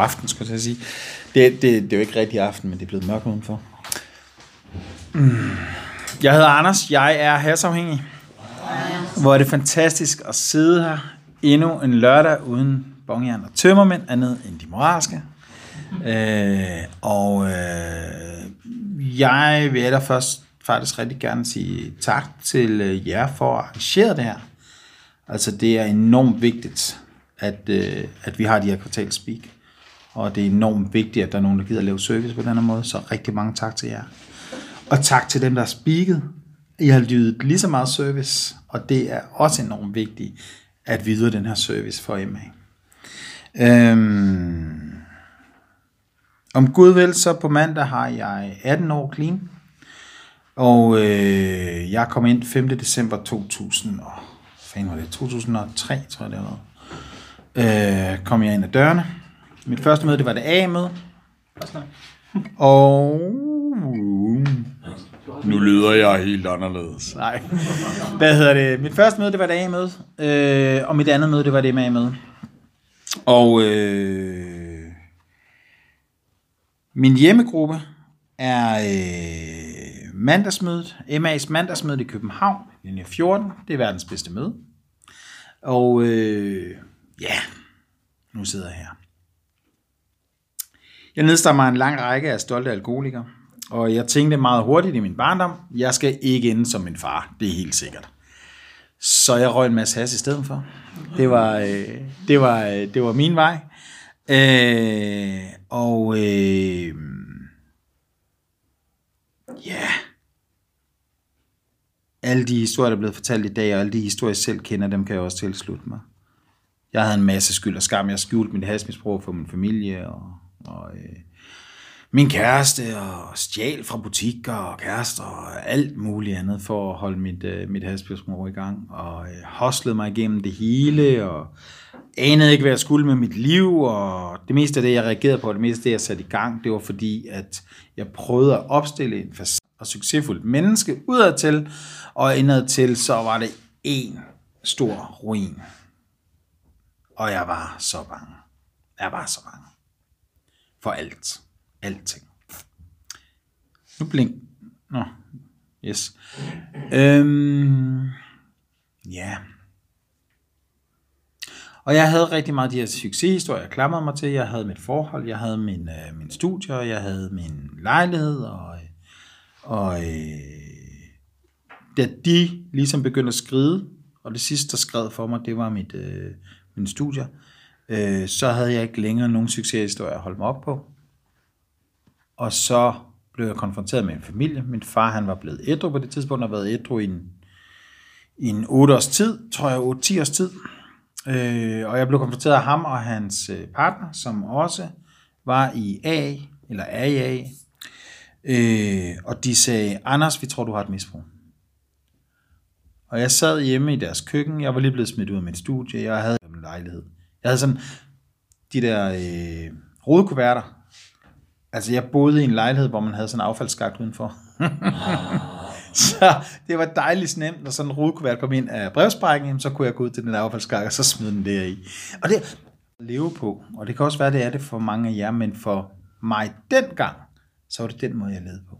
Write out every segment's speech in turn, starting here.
God aften, skulle jeg sige. Det, det, det er jo ikke rigtig aften, men det er blevet mørkt udenfor. Mm. Jeg hedder Anders, jeg er hasafhængig. Hvor er det fantastisk at sidde her endnu en lørdag uden bongjern og tømmermænd, andet end de moralske. Øh, og øh, jeg vil da først faktisk rigtig gerne sige tak til øh, jer for at arrangere det her. Altså det er enormt vigtigt, at, øh, at vi har de her kvartalspeak. Og det er enormt vigtigt, at der er nogen, der gider at lave service på den her måde. Så rigtig mange tak til jer. Og tak til dem, der har speaket. I har lyttet lige så meget service, og det er også enormt vigtigt, at vi yder den her service for MA. Øhm, om Gud vil, så på mandag har jeg 18 år clean. Og øh, jeg kom ind 5. december 2000 og, var det, 2003, tror jeg det var. Øh, kom jeg ind ad dørene. Mit første møde, det var det A-møde. Og nu lyder jeg helt anderledes. Nej. Hvad hedder det? Mit første møde, det var det A-møde. Øh, og mit andet møde, det var det MA-møde. Og øh, min hjemmegruppe er øh, mandagsmødet. MA's mandagsmøde i København, linje 14. Det er verdens bedste møde. Og øh, ja, nu sidder jeg her. Jeg nedstammer en lang række af stolte alkoholikere, og jeg tænkte meget hurtigt i min barndom, jeg skal ikke ende som min far, det er helt sikkert. Så jeg røg en masse has i stedet for. Det var, øh, det var, øh, det var min vej. Øh, og øh, ja, alle de historier, der er blevet fortalt i dag, og alle de historier, jeg selv kender, dem kan jeg også tilslutte mig. Jeg havde en masse skyld og skam. Jeg skjulte mit hasmisbrug for min familie, og, og øh, min kæreste og stjal fra butikker og kærester og alt muligt andet for at holde mit, øh, mit hasbjørnsmor i gang. Og øh, hoslede mig igennem det hele og anede ikke, hvad jeg skulle med mit liv. Og det meste af det, jeg reagerede på, det meste af det, jeg satte i gang, det var fordi, at jeg prøvede at opstille en og succesfuldt menneske udadtil, og indadtil, så var det en stor ruin. Og jeg var så bange. Jeg var så bange. For alt alting. Nu blink. Nå, yes. Øhm, ja. Og jeg havde rigtig meget de her succeshistorier, jeg klamrede mig til. Jeg havde mit forhold, jeg havde min, øh, min studier, jeg havde min lejlighed, og, og øh, da de ligesom begyndte at skride, og det sidste, der skred for mig, det var mit, øh, min studier, øh, øh, så havde jeg ikke længere nogen succeshistorier at holde mig op på. Og så blev jeg konfronteret med en familie. Min far han var blevet ædru på det tidspunkt, og været ædru i en, i en 8 års tid, tror jeg 8-10 års tid. Øh, og jeg blev konfronteret af ham og hans øh, partner, som også var i A, eller er i A. Øh, og de sagde, Anders, vi tror, du har et misbrug. Og jeg sad hjemme i deres køkken. Jeg var lige blevet smidt ud af mit studie. Jeg havde en lejlighed. Jeg havde sådan de der øh, rodekuverter, Altså, jeg boede i en lejlighed, hvor man havde sådan en affaldsskagt udenfor. så det var dejligt nemt, når sådan en rodekuvert kom ind af brevsprækken, så kunne jeg gå ud til den affaldsskagt, og så smide den der i. Og det at leve på, og det kan også være, det er det for mange af jer, men for mig dengang, så var det den måde, jeg levede på.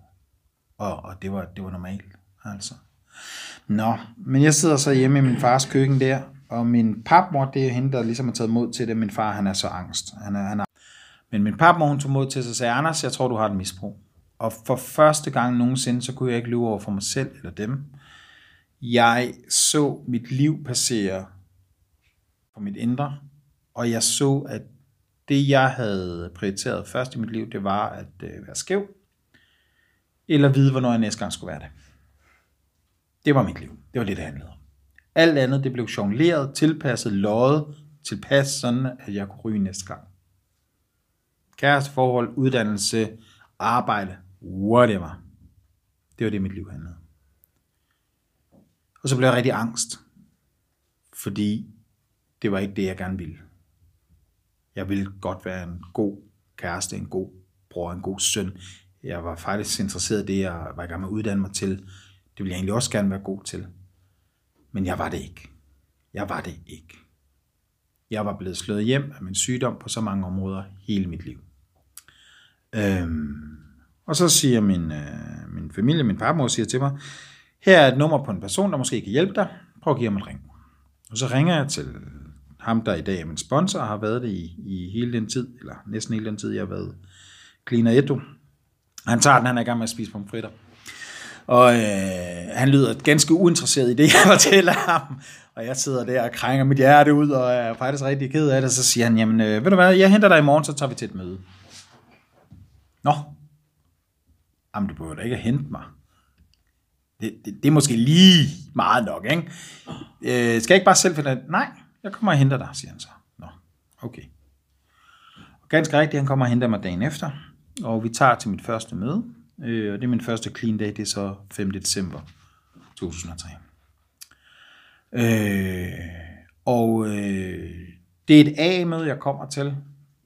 Og, og det, var, det var normalt, altså. Nå, men jeg sidder så hjemme i min fars køkken der, og min papmor, det er hende, der ligesom har taget mod til det. Min far, han er så angst. Han er, han er men min papmor, hun tog mod til sig og sagde, Anders, jeg tror, du har et misbrug. Og for første gang nogensinde, så kunne jeg ikke lyve over for mig selv eller dem. Jeg så mit liv passere på mit indre, og jeg så, at det, jeg havde prioriteret først i mit liv, det var at øh, være skæv, eller vide, hvornår jeg næste gang skulle være det. Det var mit liv. Det var det, det handlede om. Alt andet, det blev jongleret, tilpasset, løjet, tilpas sådan, at jeg kunne ryge næste gang kæresteforhold, uddannelse, arbejde, whatever. Det var det, mit liv handlede Og så blev jeg rigtig angst, fordi det var ikke det, jeg gerne ville. Jeg ville godt være en god kæreste, en god bror, en god søn. Jeg var faktisk interesseret i det, jeg var i gang med at uddanne mig til. Det ville jeg egentlig også gerne være god til. Men jeg var det ikke. Jeg var det ikke. Jeg var blevet slået hjem af min sygdom på så mange områder hele mit liv. Øhm, og så siger min, øh, min familie, min farmor siger til mig, her er et nummer på en person, der måske kan hjælpe dig. Prøv at give ham en ring. Og så ringer jeg til ham, der i dag er min sponsor, og har været det i, i hele den tid, eller næsten hele den tid, jeg har været cleaner Edo. Han tager den, han er i gang med at spise pomfritter. Og øh, han lyder ganske uinteresseret i det, jeg fortæller ham. Og jeg sidder der og krænger mit hjerte ud, og er faktisk rigtig ked af det. Så siger han, jamen øh, ved du hvad, jeg henter dig i morgen, så tager vi til et møde. Nå, jamen du behøver da ikke at hente mig. Det, det, det er måske lige meget nok, ikke? Øh, skal jeg ikke bare selv finde Nej, jeg kommer og henter dig, siger han så. Nå, okay. Og ganske rigtigt, han kommer og henter mig dagen efter, og vi tager til mit første møde, øh, og det er min første clean day, det er så 5. december 2003. Øh, og øh, det er et A-møde, jeg kommer til.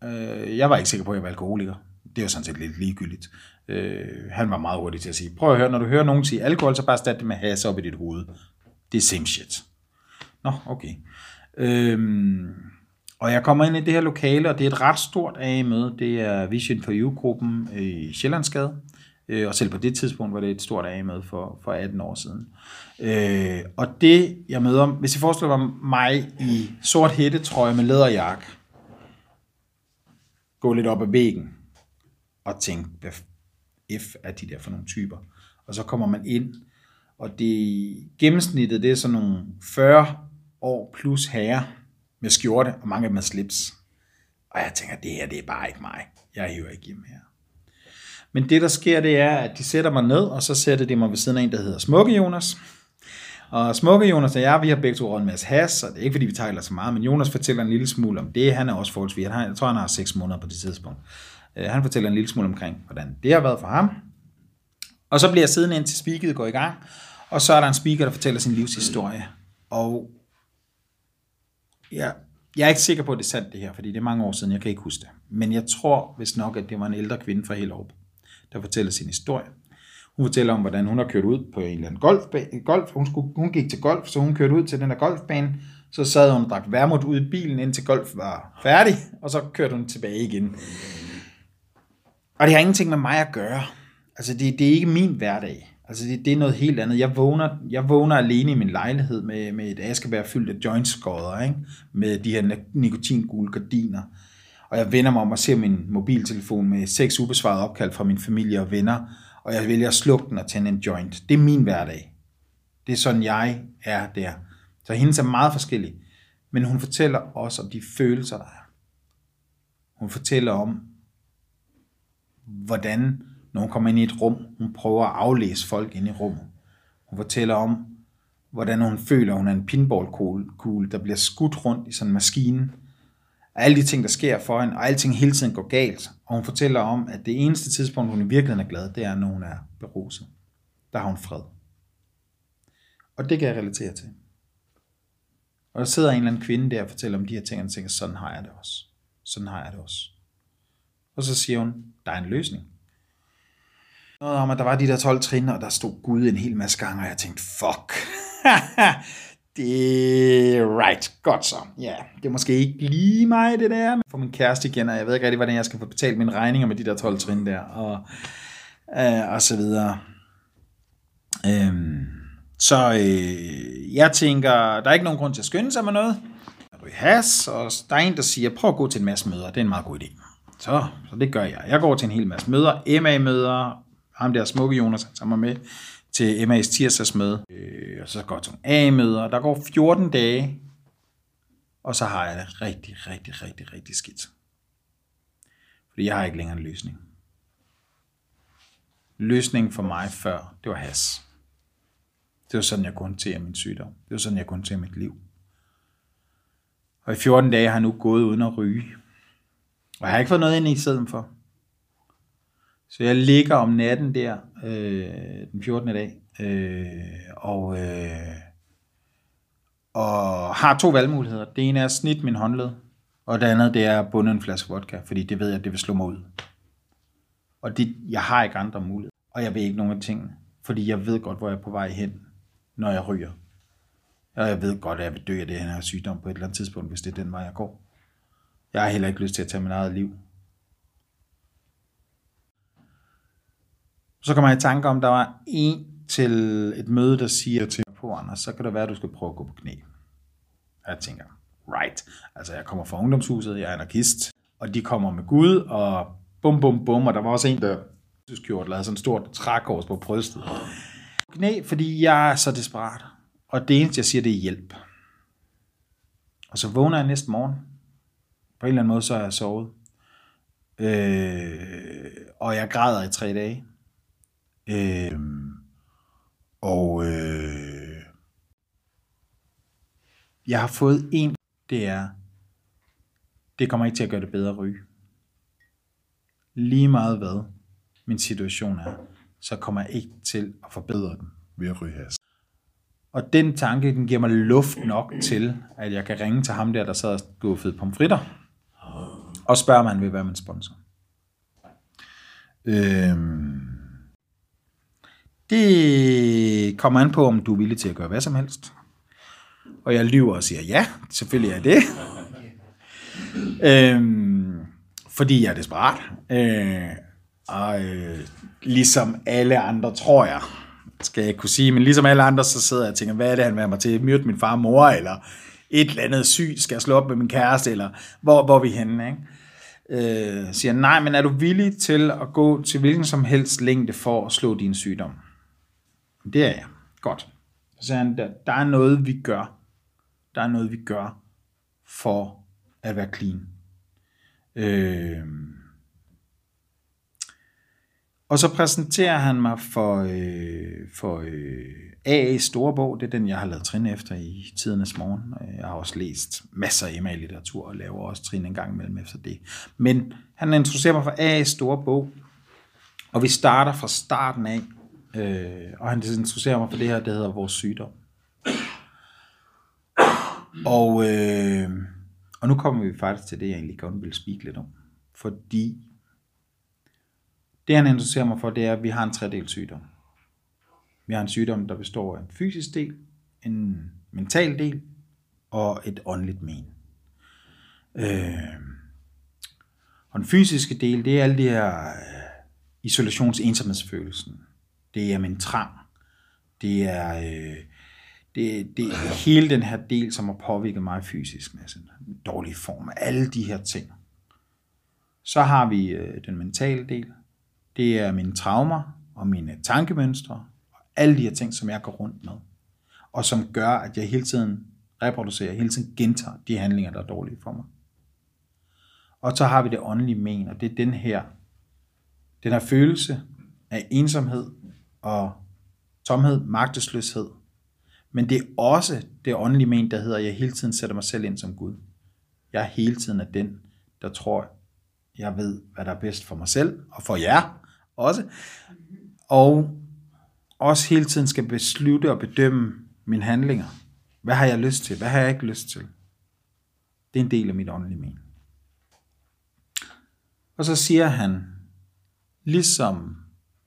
Øh, jeg var ikke sikker på, at jeg var alkoholiker. Det er jo sådan set lidt ligegyldigt. Øh, han var meget hurtig til at sige, prøv at høre, når du hører nogen sige alkohol, så bare stat det med has op i dit hoved. Det er same shit. Nå, okay. Øhm, og jeg kommer ind i det her lokale, og det er et ret stort A-møde. Det er Vision for You-gruppen i Sjællandsgade. Øh, Øh, og selv på det tidspunkt var det et stort A-møde for, for 18 år siden. Øh, og det, jeg møder, hvis I forestiller mig mig i sort hættetrøje med læderjakke, gå lidt op ad væggen og tænke, hvad F er de der for nogle typer? Og så kommer man ind, og det gennemsnittet, det er sådan nogle 40 år plus herrer med skjorte, og mange af dem med slips. Og jeg tænker, det her, det er bare ikke mig. Jeg hiver ikke hjem her. Men det, der sker, det er, at de sætter mig ned, og så sætter de mig ved siden af en, der hedder Smukke Jonas. Og Smukke Jonas og jeg, vi har begge to en masse has, og det er ikke, fordi vi taler så meget, men Jonas fortæller en lille smule om det. Han er også forholdsvis, han, jeg tror, han har 6 måneder på det tidspunkt. Øh, han fortæller en lille smule omkring, hvordan det har været for ham. Og så bliver jeg siddende indtil speaket går i gang, og så er der en speaker, der fortæller sin livshistorie. Og ja, jeg er ikke sikker på, at det er sandt det her, fordi det er mange år siden, jeg kan ikke huske det. Men jeg tror hvis nok, at det var en ældre kvinde fra Hellerup, der fortæller sin historie. Hun fortæller om, hvordan hun har kørt ud på en eller anden golf. golf. Hun, skulle, hun gik til golf, så hun kørte ud til den der golfbane. Så sad hun og drak vermut ud i bilen, indtil golf var færdig, og så kørte hun tilbage igen. Og det har ingenting med mig at gøre. Altså, det, det er ikke min hverdag. Altså, det, det er noget helt andet. Jeg vågner, jeg vågner alene i min lejlighed med, med et askebær fyldt af jointskodder, ikke? med de her nikotingule gardiner. Og jeg vender mig om og ser min mobiltelefon med seks ubesvarede opkald fra min familie og venner, og jeg vælger at slukke den og tænde en joint. Det er min hverdag. Det er sådan, jeg er der. Så hendes er meget forskellig. Men hun fortæller også om de følelser, der er. Hun fortæller om, hvordan, når hun kommer ind i et rum, hun prøver at aflæse folk ind i rummet. Hun fortæller om, hvordan hun føler, at hun er en pinballkugle, der bliver skudt rundt i sådan en maskine. Alle de ting, der sker for hende, og alting hele tiden går galt. Og hun fortæller om, at det eneste tidspunkt, hun i virkeligheden er glad, det er, når hun er beruset. Der har hun fred. Og det kan jeg relatere til. Og der sidder en eller anden kvinde der og fortæller om de her ting, og tænker, sådan har jeg det også. Sådan har jeg det også. Og så siger hun, der er en løsning. Noget om, at der var de der 12 trin, og der stod Gud en hel masse gange, og jeg tænkte, fuck. det er right. Godt så. Ja, det er måske ikke lige mig, det der. For min kæreste igen, og jeg ved ikke rigtig, hvordan jeg skal få betalt mine regninger med de der 12 trin der, og, øh, og så videre. Øhm, så øh, jeg tænker, der er ikke nogen grund til at skynde sig med noget. Jeg has, og der er en, der siger, prøv at gå til en masse møder. Det er en meget god idé. Så, så det gør jeg. Jeg går til en hel masse møder, MA-møder, ham der smukke Jonas, han tager mig med til MA's tirsdagsmøde, øh, og så går jeg til A-møder. Der går 14 dage, og så har jeg det rigtig, rigtig, rigtig, rigtig skidt. Fordi jeg har ikke længere en løsning. Løsningen for mig før, det var has. Det var sådan, jeg kunne håndtere min sygdom. Det var sådan, jeg kunne håndtere mit liv. Og i 14 dage har jeg nu gået uden at ryge. Og jeg har ikke fået noget ind i stedet for. Så jeg ligger om natten der, øh, den 14. dag, øh, og, øh, og har to valgmuligheder. Det ene er at snit min håndled, og det andet det er at bunde en flaske vodka, fordi det ved jeg, at det vil slå mig ud. Og det, jeg har ikke andre muligheder, og jeg ved ikke nogen af tingene, fordi jeg ved godt, hvor jeg er på vej hen, når jeg ryger. Og jeg ved godt, at jeg vil dø af det her sygdom på et eller andet tidspunkt, hvis det er den vej, jeg går. Jeg har heller ikke lyst til at tage mit eget liv. Så kommer jeg i tanke om, der var en til et møde, der siger til mig på, Anders, så kan det være, at du skal prøve at gå på knæ. Jeg tænker, right. Altså, jeg kommer fra ungdomshuset, jeg er anarkist, og de kommer med Gud, og bum, bum, bum, og der var også en, der skjort, lavede sådan en stort trækors på brystet. Knæ, fordi jeg er så desperat. Og det eneste, jeg siger, det er hjælp. Og så vågner jeg næste morgen. På en eller anden måde, så er jeg sovet. Øh, og jeg græder i tre dage. Øh, og øh, jeg har fået en, det er, det kommer ikke til at gøre det bedre at ryge. Lige meget hvad min situation er, så kommer jeg ikke til at forbedre den ved at ryge has. Og den tanke, den giver mig luft nok til, at jeg kan ringe til ham der, der sad og guffede pomfritter, og spørge, om han vil være min sponsor. Øhm, det kommer an på, om du er villig til at gøre hvad som helst. Og jeg lyver og siger, ja, selvfølgelig er det. øhm, fordi jeg er desperat. Øh, og øh, ligesom alle andre, tror jeg, skal jeg kunne sige, men ligesom alle andre, så sidder jeg og tænker, hvad er det, han vil mig til? Myrde min far og mor, eller et eller andet syg, skal jeg slå op med min kæreste, eller hvor, hvor er vi henne, ikke? Øh, siger, nej, men er du villig til at gå til hvilken som helst længde for at slå din sygdom? Det er jeg. Godt. Så siger han, der, der er noget, vi gør. Der er noget, vi gør for at være clean. Øh, og så præsenterer han mig for, øh, for øh, AA Storebog. Det er den, jeg har lavet trin efter i tidernes morgen. Jeg har også læst masser af MA-litteratur og laver også trin en gang imellem efter det. Men han introducerer mig for AA Storebog. Og vi starter fra starten af. Øh, og han interesserer mig for det her, der hedder Vores Sygdom. Og, øh, og nu kommer vi faktisk til det, jeg egentlig godt vil speak lidt om. Fordi det han interesserer mig for, det er, at vi har en tredelt sygdom. Vi har en sygdom, der består af en fysisk del, en mental del og et åndeligt men. Øh, og den fysiske del, det er alle de her øh, isolations-ensomhedsfølelsen. Det er min trang. Det er, øh, det, det er hele den her del, som har påvirket mig fysisk med sådan en dårlig form. Alle de her ting. Så har vi øh, den mentale del, det er mine traumer og mine tankemønstre og alle de her ting, som jeg går rundt med. Og som gør, at jeg hele tiden reproducerer, hele tiden gentager de handlinger, der er dårlige for mig. Og så har vi det åndelige men, og det er den her, den her følelse af ensomhed og tomhed, magtesløshed. Men det er også det åndelige men, der hedder, at jeg hele tiden sætter mig selv ind som Gud. Jeg er hele tiden er den, der tror, jeg ved, hvad der er bedst for mig selv og for jer også. Og også hele tiden skal beslutte og bedømme mine handlinger. Hvad har jeg lyst til? Hvad har jeg ikke lyst til? Det er en del af mit åndelige men. Og så siger han, ligesom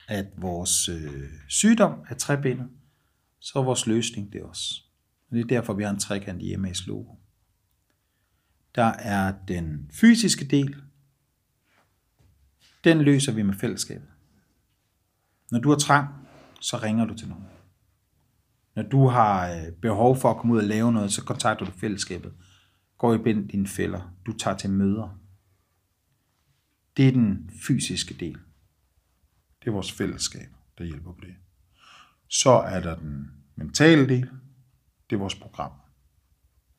at vores øh, sygdom er trebenet, så er vores løsning det også. Og det er derfor, vi har en trekant i MA's logo. Der er den fysiske del. Den løser vi med fællesskabet. Når du har trang, så ringer du til nogen. Når du har øh, behov for at komme ud og lave noget, så kontakter du fællesskabet. Går i bind dine fælder. Du tager til møder. Det er den fysiske del. Det er vores fællesskab, der hjælper på det. Så er der den mentale del. Det er vores program.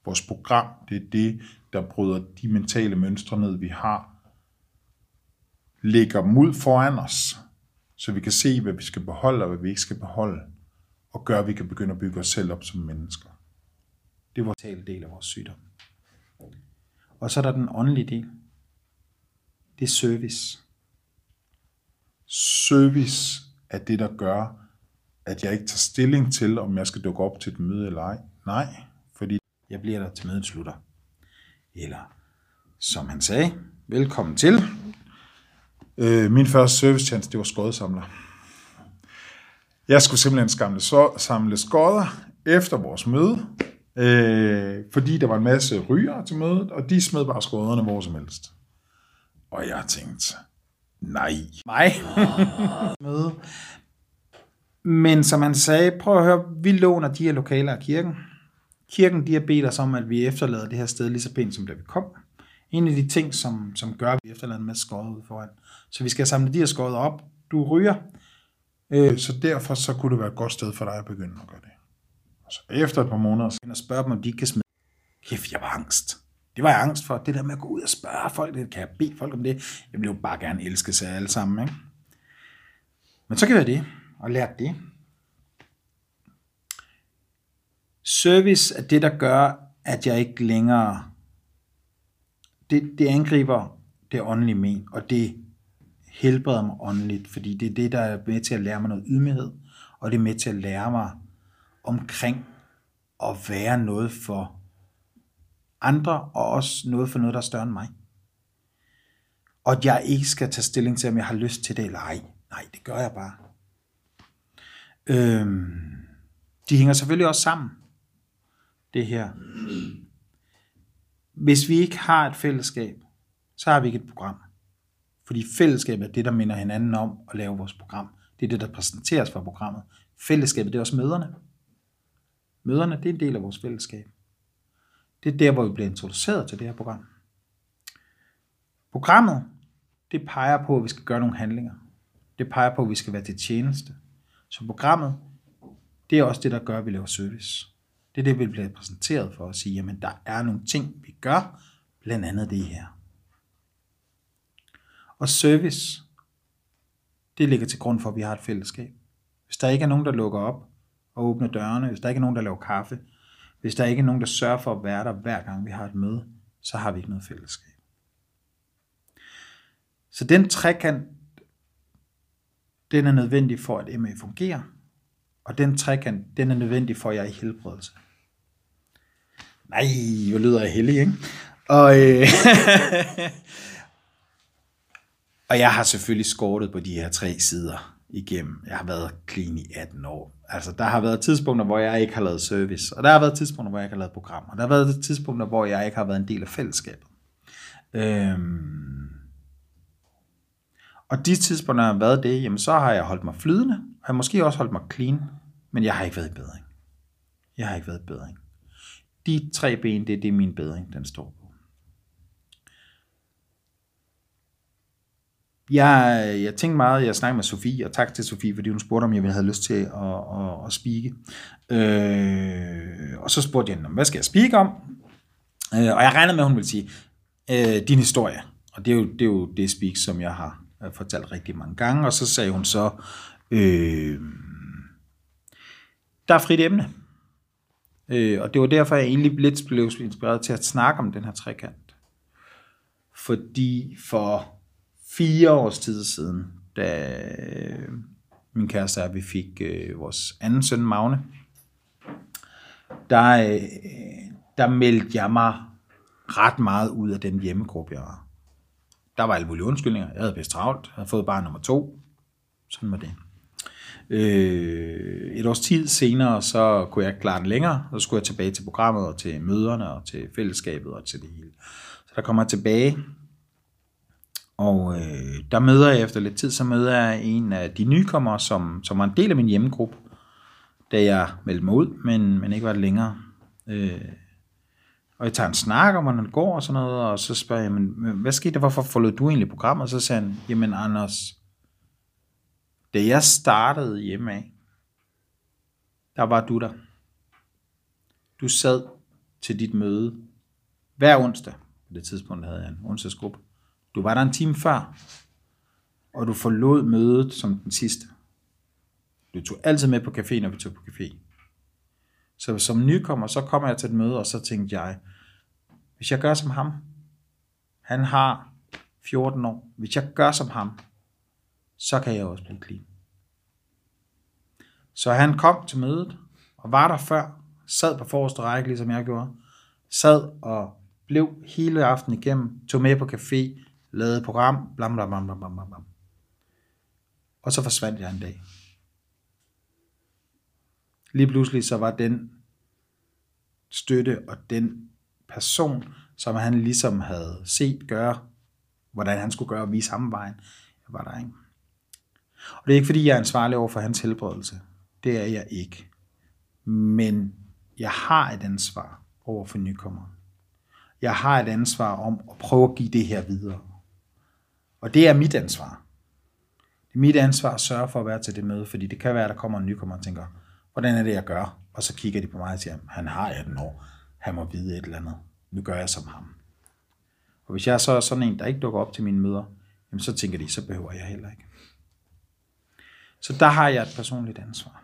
Vores program, det er det, der bryder de mentale mønstre ned, vi har, lægger dem ud foran os, så vi kan se, hvad vi skal beholde og hvad vi ikke skal beholde, og gør, at vi kan begynde at bygge os selv op som mennesker. Det er vores tale del af vores sygdom. Og så er der den åndelige del. Det er service. Service er det, der gør, at jeg ikke tager stilling til, om jeg skal dukke op til et møde eller ej. Nej, fordi jeg bliver der til mødet slutter. Eller som han sagde, velkommen til. Øh, min første servicetjeneste, det var skodsamler. Jeg skulle simpelthen samle, så, samle skodder efter vores møde, Øh, fordi der var en masse ryger til mødet, og de smed bare skodderne hvor som helst. Og jeg tænkte, nej. Mig. Møde. Men som han sagde, prøv at høre, vi låner de her lokaler af kirken. Kirken de har bedt os om, at vi efterlader det her sted lige så pænt, som da vi kom. En af de ting, som, som gør, at vi efterlader en masse skåret ud foran. Så vi skal samle de her skåret op. Du ryger. Øh, så derfor så kunne det være et godt sted for dig at begynde at gøre det. Og så efter et par måneder, så kan jeg spørge dem, om de ikke kan smide. Kæft, jeg var angst. Det var jeg angst for. Det der med at gå ud og spørge folk, det kan jeg bede folk om det. Jeg ville jo bare gerne elske sig alle sammen. Ikke? Men så gjorde jeg det, og lærte det. Service er det, der gør, at jeg ikke længere... Det, det angriber det åndelige men, og det helbreder mig åndeligt, fordi det er det, der er med til at lære mig noget ydmyghed, og det er med til at lære mig omkring at være noget for andre, og også noget for noget, der er større end mig. Og at jeg ikke skal tage stilling til, om jeg har lyst til det eller ej. Nej, det gør jeg bare. Øhm, de hænger selvfølgelig også sammen, det her. Hvis vi ikke har et fællesskab, så har vi ikke et program. Fordi fællesskabet er det, der minder hinanden om at lave vores program. Det er det, der præsenteres for programmet. Fællesskabet, det er også møderne. Møderne, det er en del af vores fællesskab. Det er der, hvor vi bliver introduceret til det her program. Programmet, det peger på, at vi skal gøre nogle handlinger. Det peger på, at vi skal være til tjeneste. Så programmet, det er også det, der gør, at vi laver service. Det er det, vi bliver præsenteret for at sige, jamen der er nogle ting, vi gør, blandt andet det her. Og service, det ligger til grund for, at vi har et fællesskab. Hvis der ikke er nogen, der lukker op og åbner dørene, hvis der ikke er nogen, der laver kaffe, hvis der ikke er nogen, der sørger for at være der hver gang vi har et møde, så har vi ikke noget fællesskab. Så den trekant, den er nødvendig for, at MA fungerer, og den trekant, den er nødvendig for, at jeg er i helbredelse. Nej, hvor lyder jeg heldig, ikke? Og, øh, og jeg har selvfølgelig skortet på de her tre sider igennem. Jeg har været clean i 18 år. Altså, der har været tidspunkter, hvor jeg ikke har lavet service, og der har været tidspunkter, hvor jeg ikke har lavet programmer. Der har været tidspunkter, hvor jeg ikke har været en del af fællesskabet. Øhm. Og de tidspunkter, jeg har været det, jamen, så har jeg holdt mig flydende, og jeg har måske også holdt mig clean, men jeg har ikke været i bedring. Jeg har ikke været i bedring. De tre ben, det er det, min bedring, den står på. Jeg, jeg tænkte meget, jeg snakkede med Sofie, og tak til Sofie, fordi hun spurgte, om jeg havde lyst til at, at, at speake. Øh, og så spurgte jeg hende, hvad skal jeg speak om? Øh, og jeg regnede med, at hun ville sige, øh, din historie. Og det er, jo, det er jo det speak, som jeg har øh, fortalt rigtig mange gange. Og så sagde hun så, øh, der er frit emne. Øh, og det var derfor, jeg egentlig lidt blev inspireret til at snakke om den her trekant. Fordi for fire års tid siden, da øh, min kæreste og vi fik øh, vores anden søn, Magne, der, øh, der meldte jeg mig ret meget ud af den hjemmegruppe, jeg var. Der var alle mulige undskyldninger. Jeg havde bedst travlt. Jeg havde fået barn nummer to. Sådan var det. Øh, et års tid senere, så kunne jeg klare den længere. Så skulle jeg tilbage til programmet og til møderne og til fællesskabet og til det hele. Så der kommer jeg tilbage og øh, der møder jeg efter lidt tid, så møder jeg en af de nykommere, som, som var en del af min hjemmegruppe, da jeg meldte mig ud, men, men ikke var det længere. Øh, og jeg tager en snak om, hvordan det går og sådan noget, og så spørger jeg, men, hvad skete der, hvorfor forlod du egentlig programmet? Og så sagde han, jamen Anders, da jeg startede hjemme af, der var du der. Du sad til dit møde hver onsdag. På det tidspunkt havde jeg en onsdagsgruppe. Du var der en time før, og du forlod mødet som den sidste. Du tog altid med på café, når vi tog på café. Så som nykommer, så kommer jeg til et møde, og så tænkte jeg, hvis jeg gør som ham, han har 14 år, hvis jeg gør som ham, så kan jeg også blive clean. Så han kom til mødet, og var der før, sad på forreste række, ligesom jeg gjorde, sad og blev hele aftenen igennem, tog med på café, lavede program, blam, blam, blam, blam, blam, blam. Og så forsvandt jeg en dag. Lige pludselig så var den støtte og den person, som han ligesom havde set gøre, hvordan han skulle gøre og vise ham vejen, jeg var der ikke. Og det er ikke, fordi jeg er ansvarlig over for hans helbredelse. Det er jeg ikke. Men jeg har et ansvar over for nykommeren. Jeg har et ansvar om at prøve at give det her videre. Og det er mit ansvar. Det er mit ansvar at sørge for at være til det møde, fordi det kan være, at der kommer en nykommer og tænker, hvordan er det, jeg gør? Og så kigger de på mig og siger, han har 18 år, han må vide et eller andet. Nu gør jeg som ham. Og hvis jeg så er sådan en, der ikke dukker op til mine møder, jamen så tænker de, så behøver jeg heller ikke. Så der har jeg et personligt ansvar.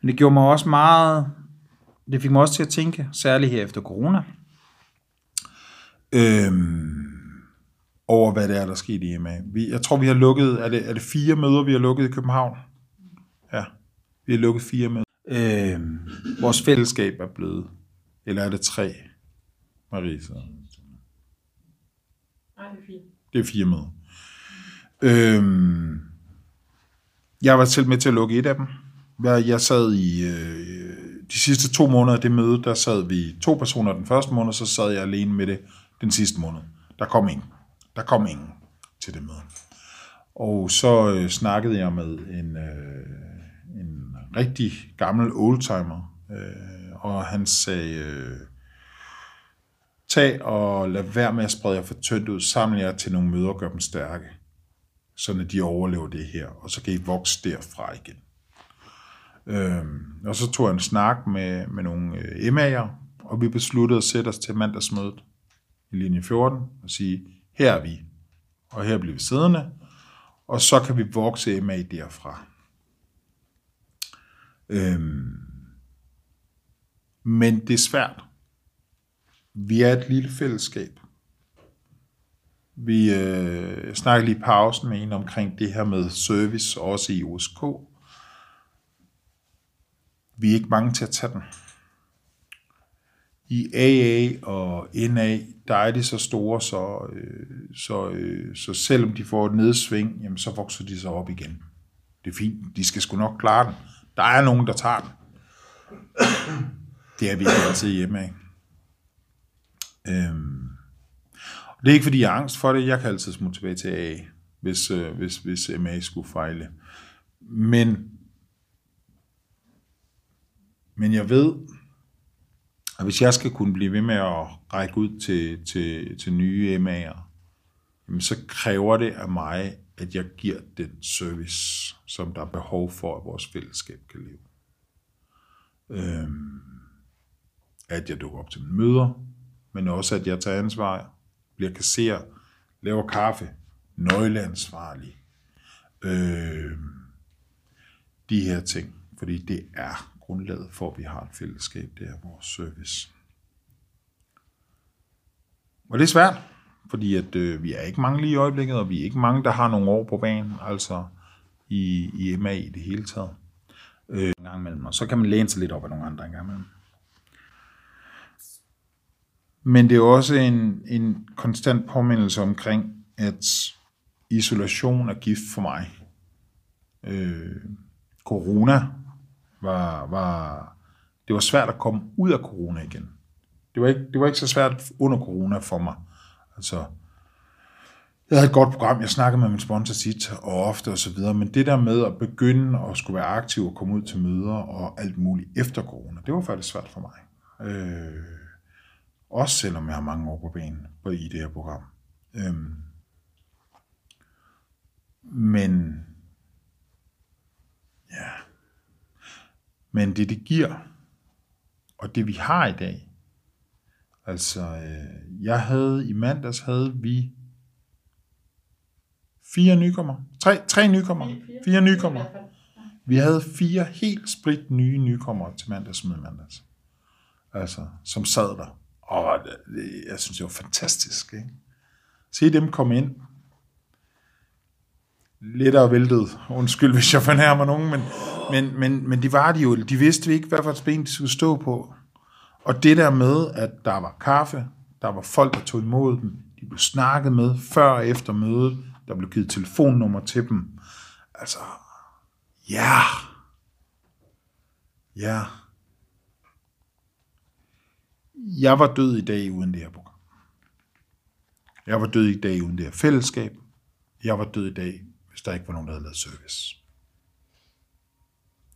Men det gjorde mig også meget, det fik mig også til at tænke, særligt her efter corona, øhm, over hvad det er, der skete i EMA. Vi, jeg tror, vi har lukket, er det, er det fire møder, vi har lukket i København? Ja, vi har lukket fire møder. Øhm, vores fællesskab er blevet, eller er det tre, Marie? Så? Nej, det er fint. Det er fire møder. Øhm, jeg var selv med til at lukke et af dem. Jeg, jeg sad i øh, de sidste to måneder af det møde, der sad vi to personer den første måned, så sad jeg alene med det den sidste måned. Der kom ingen. Der kom ingen til det møde. Og så øh, snakkede jeg med en, øh, en rigtig gammel oldtimer, øh, og han sagde, øh, tag og lad være med at sprede jer for tyndt ud, samle jer til nogle møder og gør dem stærke, så de overlever det her, og så kan I vokse derfra igen. Øhm, og så tog jeg en snak med, med nogle øh, MA'er, og vi besluttede at sætte os til mandagsmødet i linje 14 og sige, her er vi, og her bliver vi siddende, og så kan vi vokse MA derfra. Øhm, men det er svært. Vi er et lille fællesskab. Vi øh, snakker lige i pausen med en omkring det her med service, også i OSK. Vi er ikke mange til at tage den. I AA og NA, der er de så store, så, øh, så, øh, så selvom de får et nedsving, jamen, så vokser de så op igen. Det er fint, de skal sgu nok klare den. Der er nogen, der tager den. Det er vi ikke altid hjemme af. Øhm. Det er ikke, fordi jeg har angst for det. Jeg kan altid smutte tilbage til AA, hvis, øh, hvis, hvis MA skulle fejle. Men, men jeg ved, og hvis jeg skal kunne blive ved med at række ud til, til, til nye MA'er, jamen så kræver det af mig, at jeg giver den service, som der er behov for, at vores fællesskab kan leve. Øhm, at jeg dukker op til møder, men også at jeg tager ansvar, bliver kasserer, laver kaffe, nøgleansvarlig. Øhm, de her ting, fordi det er grundlaget for, at vi har et fællesskab, det er vores service. Og det er svært, fordi at, øh, vi er ikke mange lige i øjeblikket, og vi er ikke mange, der har nogle år på banen, altså i, i MA i det hele taget. Øh, en gang imellem, og så kan man læne sig lidt op af nogle andre en gang imellem. Men det er også en, en konstant påmindelse omkring, at isolation er gift for mig. Øh, corona var, var, det var svært at komme ud af corona igen. Det var ikke, det var ikke så svært under corona for mig. Altså, jeg havde et godt program, jeg snakkede med min sponsor tit og ofte og så videre, men det der med at begynde at skulle være aktiv og komme ud til møder og alt muligt efter corona, det var faktisk svært for mig. Øh, også selvom jeg har mange år på banen på i det her program. Øh, men ja, men det det giver, og det vi har i dag, altså øh, jeg havde i mandags havde vi fire nykommer, tre, tre nykommer, fire nykommer. Vi havde fire helt sprit nye nykommer til mandags med mandags. Altså, som sad der. Og det, jeg synes, det var fantastisk. Ikke? Se dem komme ind. Lettere væltet. Undskyld, hvis jeg fornærmer nogen, men, men, men, men de var de jo. De vidste ikke, hvad for et ben de skulle stå på. Og det der med, at der var kaffe, der var folk, der tog imod dem, de blev snakket med før og efter mødet, der blev givet telefonnummer til dem. Altså, ja. Ja. Jeg var død i dag uden det her program. Jeg var død i dag uden det her fællesskab. Jeg var død i dag, hvis der ikke var nogen, der havde lavet service.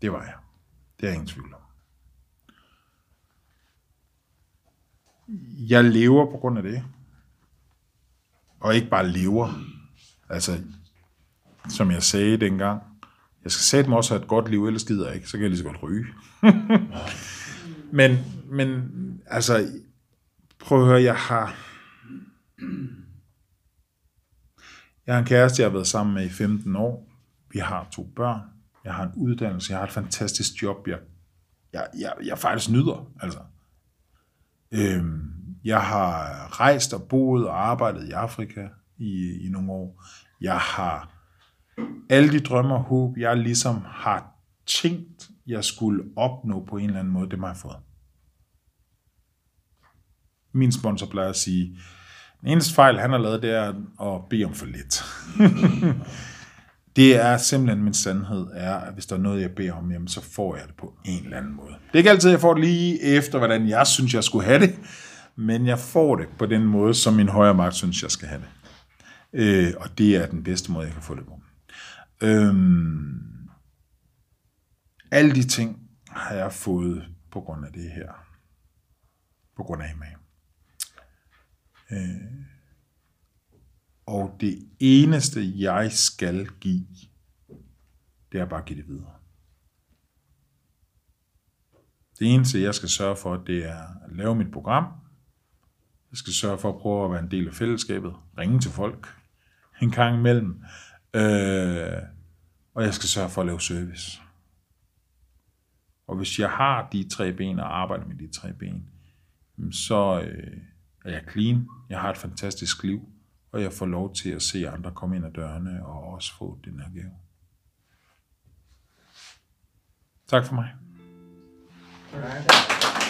Det var jeg. Det er ingen tvivl om. Jeg lever på grund af det. Og ikke bare lever. Altså, som jeg sagde dengang, jeg skal sætte mig også have et godt liv, ellers gider jeg ikke, så kan jeg lige så godt ryge. men, men, altså, prøv at høre, jeg har, jeg har en kæreste, jeg har været sammen med i 15 år. Vi har to børn. Jeg har en uddannelse. Jeg har et fantastisk job. Jeg, jeg, jeg, jeg faktisk nyder. Altså. Øhm, jeg har rejst og boet og arbejdet i Afrika i, i nogle år. Jeg har alle de drømme og håb, jeg ligesom har tænkt, jeg skulle opnå på en eller anden måde, det har jeg fået. Min sponsor plejer at sige, den eneste fejl, han har lavet, det er at bede om for lidt. det er simpelthen min sandhed, er, at hvis der er noget, jeg beder om, jamen, så får jeg det på en eller anden måde. Det er ikke altid, jeg får det lige efter, hvordan jeg synes, jeg skulle have det, men jeg får det på den måde, som min højre magt synes, jeg skal have det. Øh, og det er den bedste måde, jeg kan få det på. Øhm, alle de ting har jeg fået på grund af det her. På grund af mig. Øh, og det eneste, jeg skal give, det er bare at give det videre. Det eneste, jeg skal sørge for, det er at lave mit program. Jeg skal sørge for at prøve at være en del af fællesskabet. Ringe til folk en gang imellem. Øh, og jeg skal sørge for at lave service. Og hvis jeg har de tre ben og arbejder med de tre ben, så øh, er jeg clean, jeg har et fantastisk liv, og jeg får lov til at se andre komme ind ad dørene og også få den her gave. Tak for mig. Alright.